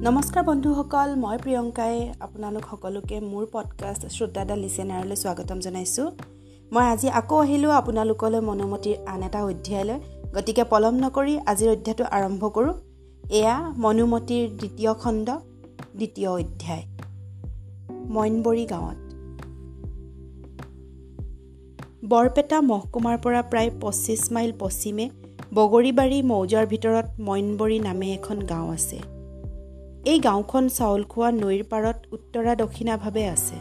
নমস্কাৰ বন্ধুসকল মই প্ৰিয়ংকাই আপোনালোক সকলোকে মোৰ পডকাষ্ট শ্ৰোতাদা লিচেনাৰলৈ স্বাগতম জনাইছোঁ। মই আজি আকৌ আহিলোঁ আপোনালোকলৈ মনোমতীৰ আন এটা অধ্যায়লৈ। গতিকে পলম নকৰি আজিৰ অধ্যায়টো আৰম্ভ কৰোঁ। এয়া মনোমতীৰ দ্বিতীয় খণ্ড দ্বিতীয় অধ্যায়। মইনবৰী গাঁৱত। বৰপেটা মহকুমাৰ পৰা প্ৰায় পঁচিছ মাইল পশ্চিমে বগৰীবাৰী মৌজাৰ ভিতৰত মইনবৰী নামে এখন গাঁও আছে। এই গাঁওখন চাউল খোৱা নৈৰ পাৰত উত্তৰা দক্ষিণাভাৱে আছে।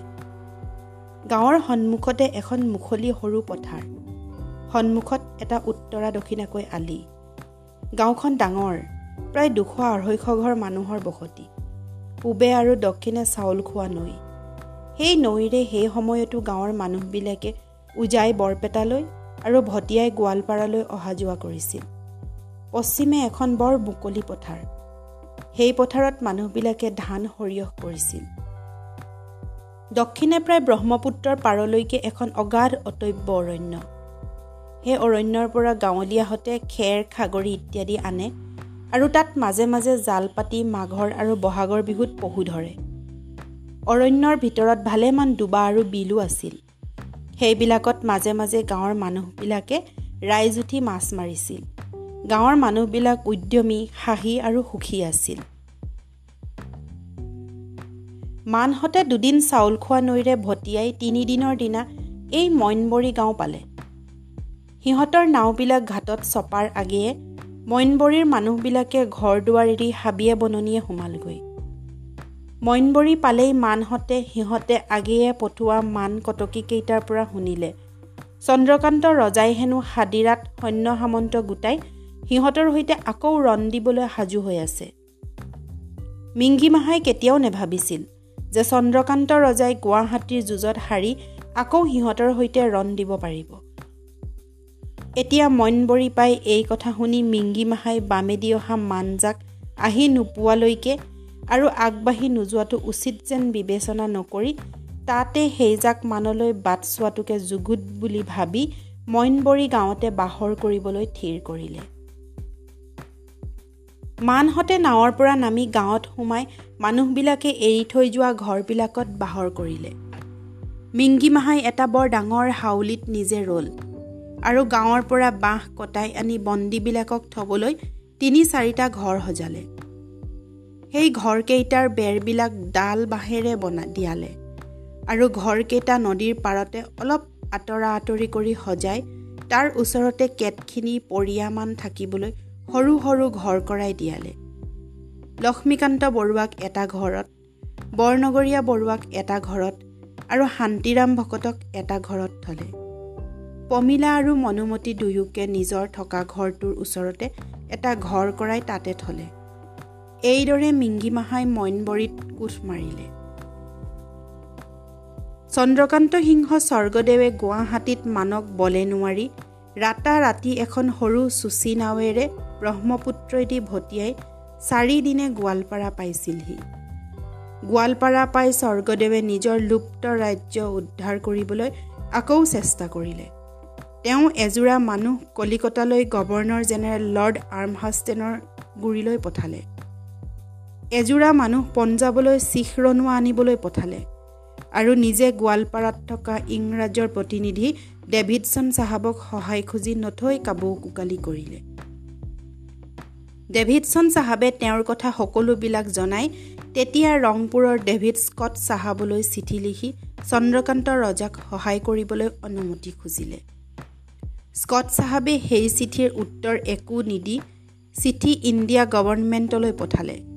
গাঁৱৰ সন্মুখতে এখন মুকলি সৰু পথাৰ। সন্মুখত এটা উত্তৰা দক্ষিণাকৈ আলি। গাঁওখন ডাঙৰ প্ৰায় দুশ আঢ়ৈশ ঘৰ মানুহৰ বসতি। পূবে আৰু দক্ষিণে চাউল খোৱা নৈ। সেই নৈৰে সেই সময়তো গাঁৱৰ মানুহবিলাকে উজাই বৰপেটালৈ আৰু ভটিয়াই গোৱালপাৰালৈ অহা যোৱা কৰিছিল। পশ্চিমে এখন বৰ মুকলি পথাৰ। সেই পথাৰত মানুহবিলাকে ধান সৰিয়হ কৰিছিল। দক্ষিণে প্ৰায় ব্ৰহ্মপুত্ৰৰ পাৰলৈকে এখন অগাধ অতব্য অৰণ্য। সেই অৰণ্যৰ পৰা গাঁৱলীয়াহঁতে খেৰ খাগৰি ইত্যাদি আনে আৰু তাত মাজে মাজে জাল পাতি মাঘৰ আৰু বহাগৰ বিহুত পহু ধৰে। অৰণ্যৰ ভিতৰত ভালেমান ডুবা আৰু বিলো আছিল। সেইবিলাকত মাজে মাজে গাঁৱৰ মানুহবিলাকে ৰাইজ উঠি মাছ মাৰিছিল। গাঁৱৰ মানুহবিলাক উদ্যমী সাহী আৰু সুখী আছিল। মানহঁতে দুদিন চাউল খোৱা নৈৰে ভটিয়াই তিনিদিনৰ দিনা এই মইনবৰী গাঁও পালে। সিহঁতৰ নাওবিলাক ঘাটত চপাৰ আগেয়ে মইনবৰীৰ মানুহবিলাকে ঘৰ দুৱাৰ এৰি হাবিয়ে বননিয়ে সোমালগৈ। মইনবৰী পালেই মানহঁতে সিহঁতে আগেয়ে পঠোৱা মান কটকীকেইটাৰ পৰা শুনিলে। চন্দ্ৰকান্ত ৰজাই হেনো হাদিৰাত সৈন্য সামন্ত গোটাই সিহঁতৰ সৈতে আকৌ ৰণ দিবলৈ সাজু হৈ আছে। মিংগিমাহাই কেতিয়াও নেভাবিছিল যে চন্দ্ৰকান্ত ৰজাই গুৱাহাটীৰ যুঁজত হাৰি আকৌ সিহঁতৰ সৈতে ৰণ দিব পাৰিব। এতিয়া মইনবৰী পাই এই কথা শুনি মিংগিমাহাই বামেদি অহা মানজাক আহি নোপোৱালৈকে আৰু আগবাঢ়ি নোযোৱাটো উচিত যেন বিবেচনা নকৰি তাতে সেইজাক মানলৈ বাট চোৱাটোকে যুগুত বুলি ভাবি মইনবৰী গাঁৱতে বাহৰ কৰিবলৈ থিৰ কৰিলে। মানহঁতে নাৱৰ পৰা নামি গাঁৱত সোমাই মানুহবিলাকে এৰি থৈ যোৱা ঘৰবিলাকত বাহৰ কৰিলে। মিংগিমাহাই এটা বৰ ডাঙৰ হাউলিত নিজে ৰ'ল আৰু গাঁৱৰ পৰা বাঁহ কটাই আনি বন্দীবিলাকক থ'বলৈ তিনি চাৰিটা ঘৰ সজালে। সেই ঘৰকেইটাৰ বেৰবিলাক ডাল বাঁহেৰে বনা দিয়ালে আৰু ঘৰকেইটা নদীৰ পাৰতে অলপ আঁতৰা আঁতৰি কৰি সজাই তাৰ ওচৰতে কেটখিনি পৰিয়ামান থাকিবলৈ সৰু সৰু ঘৰ কৰাই দিয়ালে। লক্ষ্মীকান্ত বৰুৱাক এটা ঘৰত বৰনগৰীয়া বৰুৱাক এটা ঘৰত আৰু শান্তিৰাম ভকতক এটা ঘৰত থলে। পমিলা আৰু মনুমতী দুয়োকে নিজৰ থকা ঘৰটোৰ ওচৰতে এটা ঘৰ কৰাই তাতে থলে। এইদৰে মিংগিমাহাই মইনবৰীত কোচ মাৰিলে। চন্দ্ৰকান্ত সিংহ স্বৰ্গদেৱে গুৱাহাটীত মানক বলে নোৱাৰি ৰাতা ৰাতি এখন সৰু চুচি নাৱেৰে ব্ৰহ্মপুত্ৰইদি ভটিয়াই চাৰিদিনে গোৱালপাৰা পাইছিলহি। গোৱালপাৰা পাই স্বৰ্গদেৱে নিজৰ লুপ্ত ৰাজ্য উদ্ধাৰ কৰিবলৈ আকৌ চেষ্টা কৰিলে। তেওঁ এযোৰা মানুহ কলিকতালৈ গভৰ্ণৰ জেনেৰেল লৰ্ড আৰ্মহাষ্টেনৰ গুৰিলৈ পঠালে। এযোৰা মানুহ পঞ্জাৱলৈ শিখ ৰণুৱা আনিবলৈ পঠালে। আৰু নিজে গোৱালপাৰাত থকা ইংৰাজৰ প্ৰতিনিধি ডেভিডছন চাহাবক সহায় খুজি নথৈ কাবৌ কোকালি কৰিলে। ডেভিডছন চাহাবে তেওঁৰ কথা সকলোবিলাক জনাই তেতিয়া ৰংপুৰৰ ডেভিড স্কট চাহাবলৈ চিঠি লিখি চন্দ্ৰকান্ত ৰজাক সহায় কৰিবলৈ অনুমতি খুজিলে। স্কট চাহাবে সেই চিঠিৰ উত্তৰ একো নিদি চিঠি ইণ্ডিয়া গভৰ্ণমেণ্টলৈ পঠালে।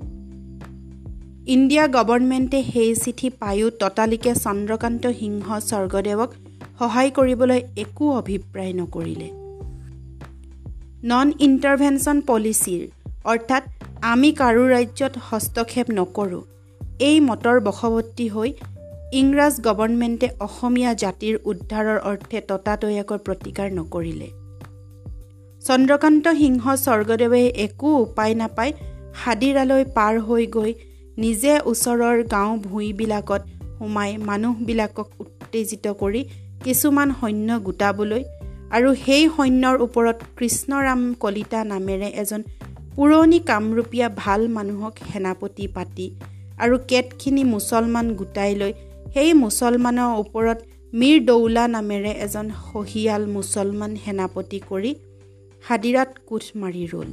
ইণ্ডিয়া গভৰ্ণমেণ্টে সেই চিঠি পায়ো ততালিকে চন্দ্ৰকান্ত সিংহ স্বৰ্গদেৱক সহায় কৰিবলৈ একো অভিপ্ৰায় নকৰিলে। নন ইণ্টাৰভেনশ্যন পলিচিৰ অৰ্থাৎ আমি কাৰো ৰাজ্যত হস্তক্ষেপ নকৰোঁ এই মতৰ বশৱৰ্তী হৈ ইংৰাজ গভৰ্ণমেণ্টে অসমীয়া জাতিৰ উদ্ধাৰৰ অৰ্থে ততাতৈয়াকৈ প্ৰতিকাৰ নকৰিলে। চন্দ্ৰকান্ত সিংহ স্বৰ্গদেৱে একো উপায় নাপায় হাদিৰালৈ পাৰ হৈ গৈ নিজে ওচৰৰ গাঁও ভূঞিবিলাকত সোমাই মানুহবিলাকক উত্তেজিত কৰি কিছুমান সৈন্য গোটাবলৈ আৰু সেই সৈন্যৰ ওপৰত কৃষ্ণৰাম কলিতা নামেৰে এজন পুৰণি কামৰূপীয়া ভাল মানুহক সেনাপতি পাতি আৰু কেতখিনি মুছলমান গোটাই লৈ সেই মুছলমানৰ ওপৰত মীৰ দৌলা নামেৰে এজন সহিয়াল মুছলমান সেনাপতি কৰি হাদিৰাত কোঠ মাৰি ৰ'ল।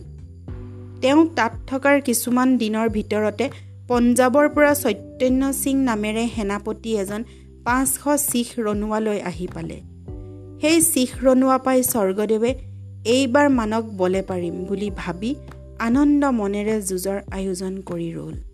তেওঁ তাত থকাৰ কিছুমান দিনৰ ভিতৰতে পঞ্জাৱৰ পৰা চৈতন্য সিং নামেৰে সেনাপতি এজন পাঁচশ শিখ ৰণুৱালৈ আহি পালে। সেই শিখ ৰণুৱা পাই স্বৰ্গদেৱে এইবাৰ মানক বলে পাৰিম বুলি ভাবি আনন্দ মনেৰে যুঁজৰ আয়োজন কৰি ৰ'ল।